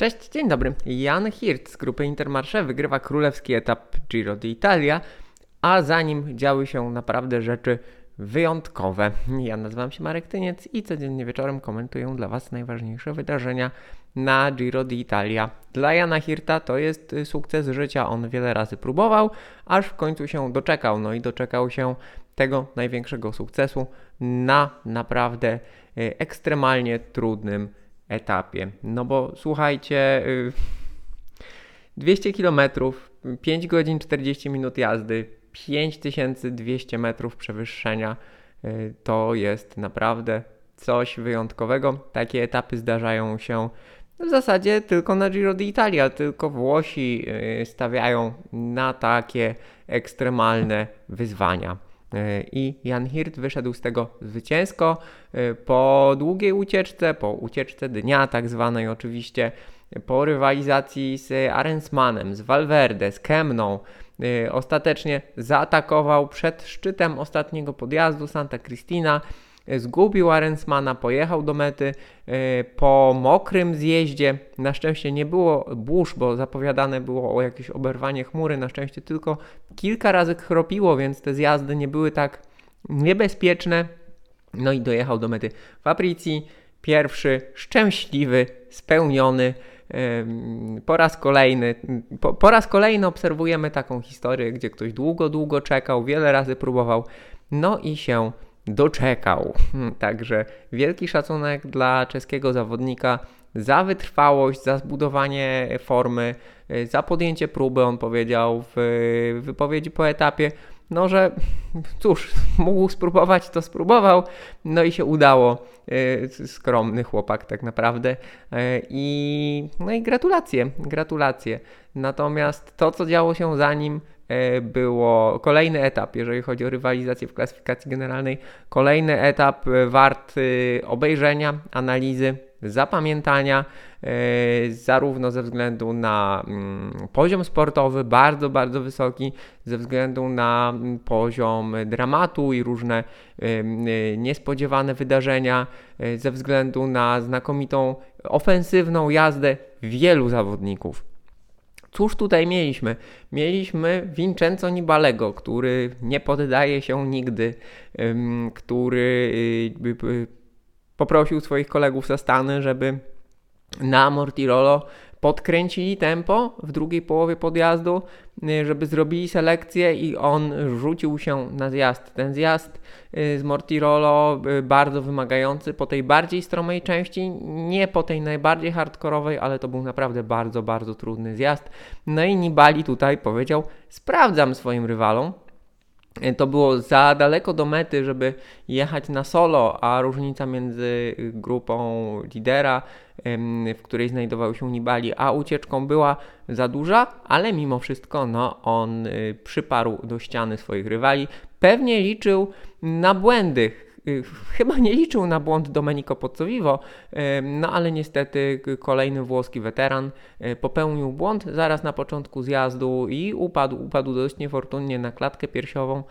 Cześć, dzień dobry. Jan Hirt z grupy Intermarché wygrywa królewski etap Giro d'Italia, a za nim działy się naprawdę rzeczy wyjątkowe. Ja nazywam się Marek Tyniec i codziennie wieczorem komentuję dla Was najważniejsze wydarzenia na Giro d'Italia. Dla Jana Hirta to jest sukces życia. On wiele razy próbował, aż w końcu się doczekał. No i doczekał się tego największego sukcesu na naprawdę e, ekstremalnie trudnym etapie. No bo słuchajcie, 200 km, 5 godzin 40 minut jazdy, 5200 metrów przewyższenia y, to jest naprawdę coś wyjątkowego. Takie etapy zdarzają się w zasadzie tylko na Giro d'Italia, tylko Włosi y, stawiają na takie ekstremalne wyzwania. E, I Jan Hirt wyszedł z tego zwycięsko e, po długiej ucieczce, po ucieczce dnia tak zwanej oczywiście, po rywalizacji z Arensmanem, z Valverde, z Kemną. E, ostatecznie zaatakował przed szczytem ostatniego podjazdu Santa Cristina zgubił Arensmana, pojechał do mety e, po mokrym zjeździe. Na szczęście nie było burz, bo zapowiadane było o jakieś oberwanie chmury. Na szczęście tylko kilka razy chropiło, więc te zjazdy nie były tak niebezpieczne. No i dojechał do mety w Apricji. Pierwszy, szczęśliwy, spełniony. Po raz kolejny, po, po raz kolejny obserwujemy taką historię, gdzie ktoś długo, długo czekał, wiele razy próbował, no i się doczekał. Także wielki szacunek dla czeskiego zawodnika za wytrwałość, za zbudowanie formy, za podjęcie próby. On powiedział w wypowiedzi po etapie, no że cóż, mógł spróbować, to spróbował, no i się udało. Y, skromny chłopak tak naprawdę. Y, I, no i gratulacje, gratulacje. Natomiast to, co działo się za nim, było kolejny etap, jeżeli chodzi o rywalizację w klasyfikacji generalnej, kolejny etap e, wart e, obejrzenia, analizy, zapamiętania, zarówno ze względu na mm, poziom sportowy, bardzo, bardzo wysoki, ze względu na mm, poziom dramatu i różne niespodziewane wydarzenia, ze względu na znakomitą ofensywną jazdę wielu zawodników. Cóż tutaj mieliśmy? Mieliśmy Vincenzo Nibalego, który nie poddaje się nigdy, który y, poprosił swoich kolegów ze Stany, żeby na Mortirolo podkręcili tempo w drugiej połowie podjazdu, y, żeby zrobili selekcję i on rzucił się na zjazd. Ten zjazd y, z Mortirolo y, bardzo wymagający po tej bardziej stromej części, nie po tej najbardziej hardkorowej, ale to był naprawdę bardzo, bardzo trudny zjazd. No i Nibali tutaj powiedział, sprawdzam swoim rywalom, to było za daleko do mety, żeby jechać na solo, a różnica między grupą lidera, w której znajdował się Nibali, a ucieczką była za duża, ale mimo wszystko no, on y, przyparł do ściany swoich rywali. Pewnie liczył na błędy Y, chyba nie liczył na błąd Domenico Pozzovivo, no ale niestety kolejny włoski weteran y, popełnił błąd zaraz na początku zjazdu i upadł, upadł dość niefortunnie na klatkę piersiową,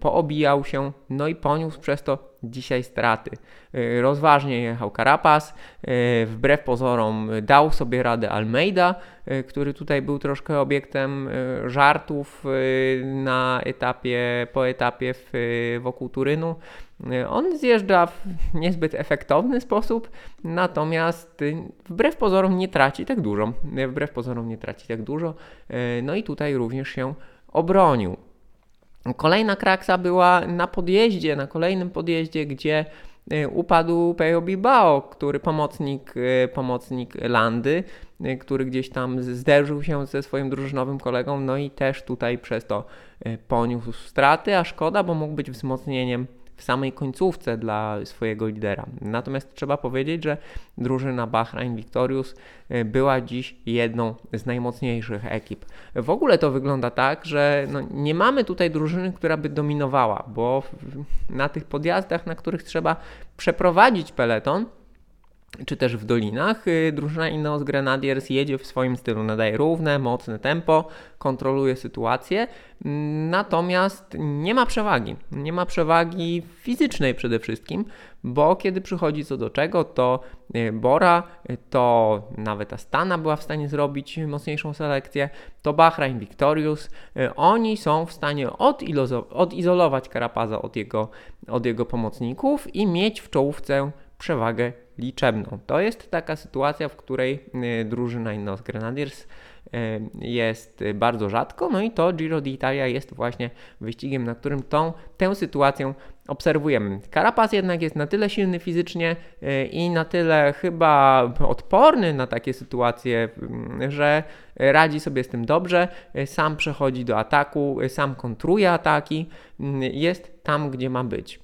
poobijał się, no i poniósł przez to dzisiaj straty. Y, rozważnie jechał Carapaz, wbrew pozorom dał sobie radę Almeida, który tutaj był troszkę obiektem żartów na etapie, po etapie w, wokół Turynu. On zjeżdża w niezbyt efektowny sposób, natomiast wbrew pozorom nie traci tak dużo. Wbrew pozorom nie traci tak dużo. No i tutaj również się obronił. Kolejna kraksa była na podjeździe, na kolejnym podjeździe, gdzie e, upadł Pejo Bilbao, który pomocnik, e, pomocnik Landy, e, który gdzieś tam zderzył się ze swoim drużynowym kolegą, no i też tutaj przez to poniósł straty, a szkoda, bo mógł być wzmocnieniem samej końcówce dla swojego lidera. Natomiast trzeba powiedzieć, że drużyna Bahrain Victorious e, była dziś jedną z najmocniejszych ekip. W ogóle to wygląda tak, że no nie mamy tutaj drużyny, która by dominowała, bo na tych podjazdach, na których trzeba przeprowadzić peleton, czy też w dolinach. Y, drużyna Ineos Grenadiers jedzie w swoim stylu, nadaje równe, mocne tempo, kontroluje sytuację, natomiast nie ma przewagi. Nie ma przewagi fizycznej przede wszystkim, bo kiedy przychodzi co do czego, to y, Bora, y, to nawet Astana była w stanie zrobić mocniejszą selekcję, to Bahrain Victorious, oni są w stanie odizolować Karapaza od jego, od jego pomocników i mieć w czołówce przewagę liczebną. To jest taka sytuacja, w której y, drużyna Ineos Grenadiers y, jest bardzo rzadko, no i to Giro d'Italia jest właśnie wyścigiem, na którym tą, tę sytuację obserwujemy. Carapaz jednak jest na tyle silny fizycznie y, i na tyle chyba odporny na takie sytuacje, że radzi sobie z tym dobrze, sam przechodzi do ataku, sam kontruje ataki, jest tam, gdzie ma być.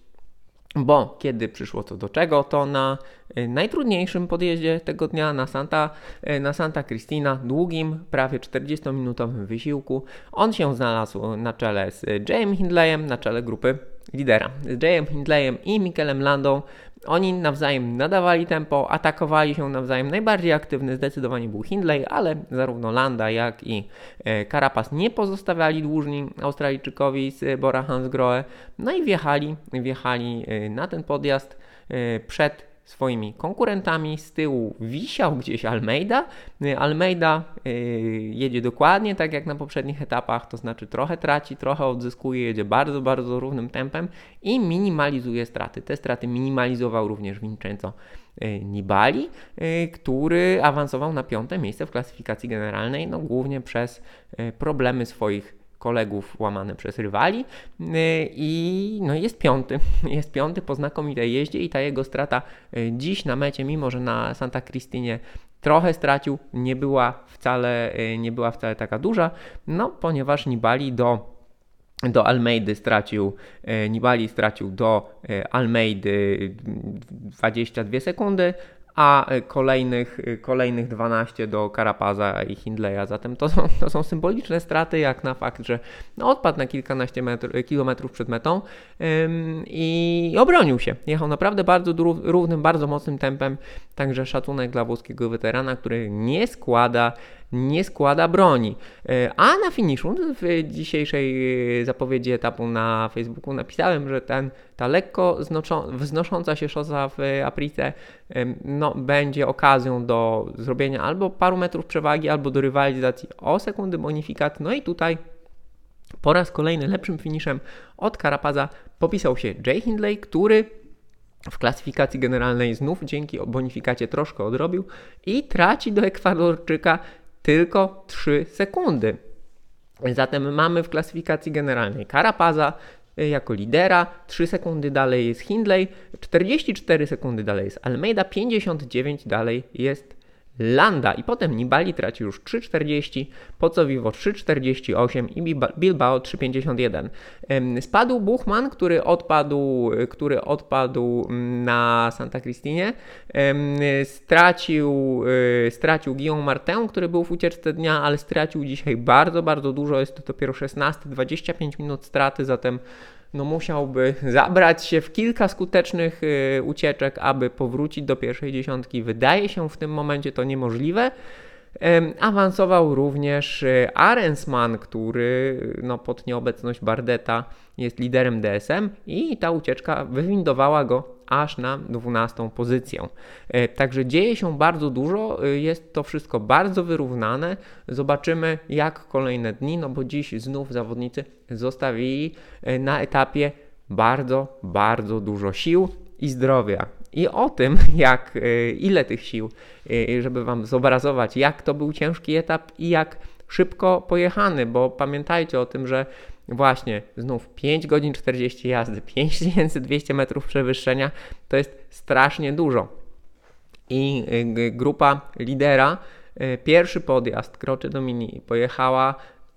Bo kiedy przyszło co do czego, to na y, najtrudniejszym podjeździe tego dnia na Santa, y, na Santa Cristina, długim, prawie 40-minutowym wysiłku, on się znalazł na czele z Jayem Hindleyem, na czele grupy lidera. Z Jayem Hindleyem i Mikelem Landą oni nawzajem nadawali tempo, atakowali się nawzajem. Najbardziej aktywny zdecydowanie był Hindley, ale zarówno Landa, jak i e, Carapaz nie pozostawiali dłużni Australijczykowi z Bora Hansgrohe. No i wjechali, wjechali e, na ten podjazd e, przed swoimi konkurentami. Z tyłu wisiał gdzieś Almeida. Y, Almeida y, jedzie dokładnie tak jak na poprzednich etapach, to znaczy trochę traci, trochę odzyskuje, jedzie bardzo, bardzo równym tempem i minimalizuje straty. Te straty minimalizował również Vincenzo y, Nibali, który awansował na piąte miejsce w klasyfikacji generalnej, no głównie przez problemy swoich kolegów łamane przez rywali y, i no jest piąty, jest piąty po znakomitej jeździe i ta jego strata y, dziś na mecie, mimo że na Santa Cristinie trochę stracił, nie była wcale, y, nie była wcale taka duża, no ponieważ Nibali do do Almeidy stracił, Nibali stracił do Almeidy 22 sekundy, a kolejnych, kolejnych 12 do Karapaza i Hindleya. Zatem to są, to są symboliczne straty, jak na fakt, że no, odpadł na kilkanaście metr, kilometrów przed metą ym, i obronił się. Jechał naprawdę bardzo równym, bardzo mocnym tempem, także szacunek dla włoskiego weterana, który nie składa nie składa broni. E, a na finiszu, w dzisiejszej e, zapowiedzi etapu na Facebooku napisałem, że ten, ta lekko wznosząca się szosa w Aprice no, będzie okazją do zrobienia albo paru metrów przewagi, albo do rywalizacji o sekundy bonifikat. No i tutaj po raz kolejny lepszym finiszem od Karapaza popisał się Jay Hindley, który w klasyfikacji generalnej znów dzięki bonifikacie troszkę odrobił i traci do Ekwadorczyka tylko 3 sekundy. Zatem mamy w klasyfikacji generalnej Karapaza y, jako lidera, 3 sekundy dalej jest Hindley, 44 sekundy dalej jest Almeida, 59 dalej jest Landa i potem Nibali traci już 3,40, Pocowiwo 3,48 i Bilbao 3,51. Spadł Buchman, który odpadł, który odpadł mm, na Santa Cristinie. Stracił, y, stracił Guillaume Martin, który był w ucieczce dnia, ale stracił dzisiaj bardzo, bardzo dużo. Jest to dopiero 16, 25 minut straty, zatem no musiałby zabrać się w kilka skutecznych y, ucieczek, aby powrócić do pierwszej dziesiątki. Wydaje się w tym momencie to niemożliwe. Awansował również y, Arensman, który no, pod nieobecność Bardeta jest liderem DSM i ta ucieczka wywindowała go aż na 12 pozycję. E, także dzieje się bardzo dużo, e, jest to wszystko bardzo wyrównane. Zobaczymy jak kolejne dni, no bo dziś znów zawodnicy zostawili e, na etapie bardzo, bardzo dużo sił i zdrowia. I o tym, jak, ile tych sił, żeby Wam zobrazować, jak to był ciężki etap i jak szybko pojechany, bo pamiętajcie o tym, że Właśnie, znów 5 godzin 40 jazdy, 5200 metrów przewyższenia to jest strasznie dużo. I y, grupa lidera, y, pierwszy podjazd Kroczy Domini pojechała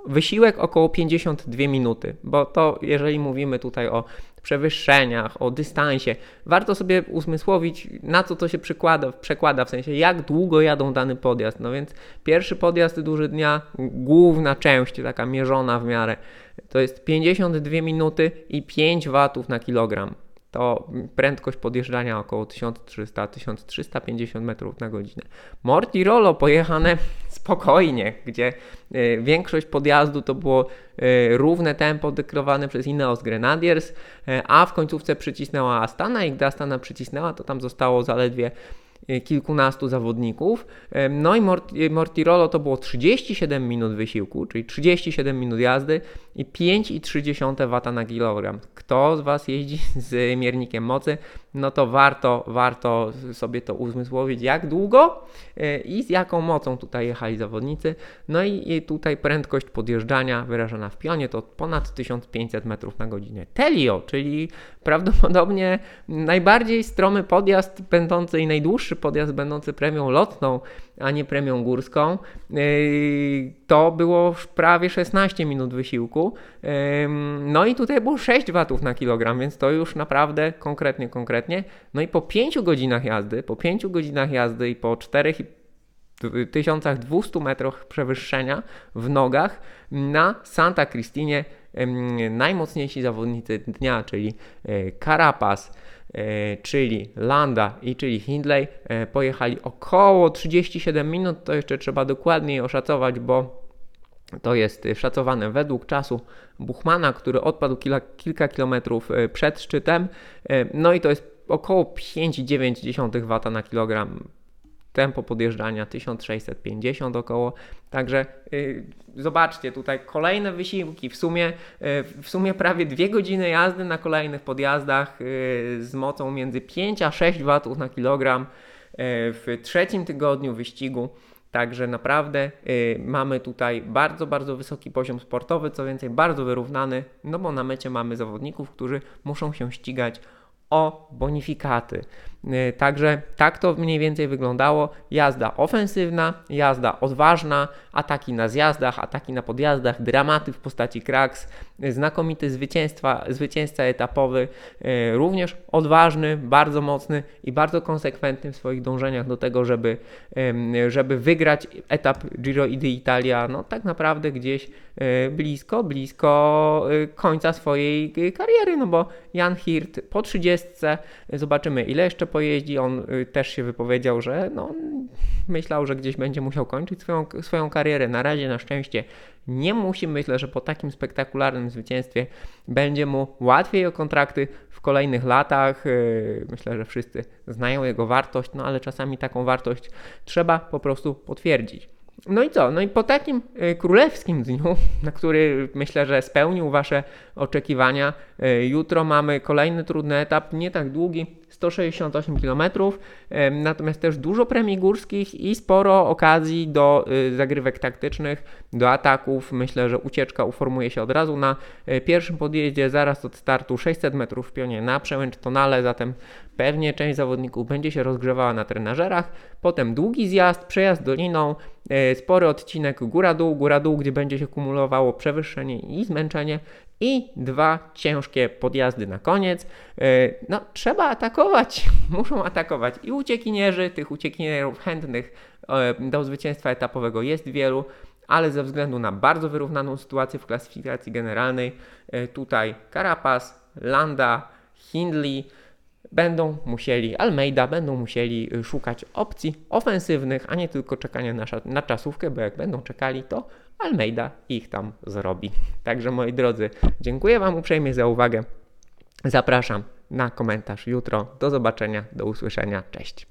wysiłek około 52 minuty, bo to jeżeli mówimy tutaj o przewyższeniach, o dystansie, warto sobie uzmysłowić, na co to się przekłada, przekłada, w sensie jak długo jadą dany podjazd. No więc pierwszy podjazd duży dnia, główna część, taka mierzona w miarę, to jest 52 minuty i 5 watów na kilogram. To prędkość podjeżdżania około 1300-1350 metrów na godzinę. Mortirolo pojechane spokojnie, gdzie y, większość podjazdu to było y, równe tempo dyktowane przez Ineos Grenadiers, y, a w końcówce przycisnęła Astana i gdy Astana przycisnęła, to tam zostało zaledwie kilkunastu zawodników. No i Mortirolo to było 37 minut wysiłku, czyli 37 minut jazdy i 5,3 W na kilogram. Kto z Was jeździ z miernikiem mocy, no to warto, warto sobie to uzmysłowić, jak długo e, i z jaką mocą tutaj jechali zawodnicy. No i tutaj prędkość podjeżdżania wyrażona w pionie to ponad 1500 metrów na godzinę. Telio, czyli prawdopodobnie najbardziej stromy podjazd będący i najdłuższy podjazd będący premią lotną, a nie premią górską. Yy, to było prawie 16 minut wysiłku. No i tutaj było 6 watów na kilogram, więc to już naprawdę konkretnie, konkretnie. No i po 5 godzinach jazdy, po 5 godzinach jazdy i po 4 1200 metrach przewyższenia w nogach na Santa Cristinie najmocniejsi zawodnicy dnia, czyli e, Carapaz, e, czyli Landa i czyli Hindley e, pojechali około 37 minut, to jeszcze trzeba dokładniej oszacować, bo to jest szacowane według czasu Buchmana, który odpadł kilka, kilka kilometrów przed szczytem. No i to jest około 5,9 W na kilogram tempo podjeżdżania 1650 około. Także yy, zobaczcie tutaj kolejne wysiłki, w sumie, yy, w sumie prawie dwie godziny jazdy na kolejnych podjazdach yy, z mocą między 5 a 6 W na kilogram y, w trzecim tygodniu wyścigu. Także naprawdę y, mamy tutaj bardzo, bardzo wysoki poziom sportowy, co więcej, bardzo wyrównany, no bo na mecie mamy zawodników, którzy muszą się ścigać o bonifikaty. Y, także tak to mniej więcej wyglądało. Jazda ofensywna, jazda odważna, ataki na zjazdach, ataki na podjazdach, dramaty w postaci kraks, znakomity zwycięstwa, zwycięzca etapowy, y, również odważny, bardzo mocny i bardzo konsekwentny w swoich dążeniach do tego, żeby, żeby wygrać etap Giro d'Italia, no tak naprawdę gdzieś y, blisko, blisko końca swojej kariery, no bo Jan Hirt po 30 zobaczymy ile jeszcze pojeździ. On y, też się wypowiedział, że no, myślał, że gdzieś będzie musiał kończyć swoją, swoją karierę. Na razie na szczęście nie musi. Myślę, że po takim spektakularnym zwycięstwie będzie mu łatwiej o kontrakty w kolejnych latach. Y, myślę, że wszyscy znają jego wartość, no ale czasami taką wartość trzeba po prostu potwierdzić. No i co? No i po takim y, królewskim dniu, na który myślę, że spełnił Wasze oczekiwania, jutro mamy kolejny trudny etap, nie tak długi, 168 km, natomiast też dużo premii górskich i sporo okazji do y, zagrywek taktycznych, do ataków. Myślę, że ucieczka uformuje się od razu na y, pierwszym podjeździe, zaraz od startu 600 metrów w pionie na przełęcz tonale, zatem pewnie część zawodników będzie się rozgrzewała na trenażerach. Potem długi zjazd, przejazd doliną, y, spory odcinek góra-dół, góra-dół, gdzie będzie się kumulowało przewyższenie i zmęczenie i dwa ciężkie podjazdy na koniec. E, no, trzeba atakować, muszą atakować i uciekinierzy, tych uciekinierów chętnych e, do zwycięstwa etapowego jest wielu, ale ze względu na bardzo wyrównaną sytuację w klasyfikacji generalnej, e, tutaj Carapaz, Landa, Hindley, będą musieli, Almeida będą musieli szukać opcji ofensywnych, a nie tylko czekania na, na czasówkę, bo jak będą czekali, to Almeida ich tam zrobi. Także moi drodzy, dziękuję Wam uprzejmie za uwagę. Zapraszam na komentarz jutro. Do zobaczenia, do usłyszenia. Cześć.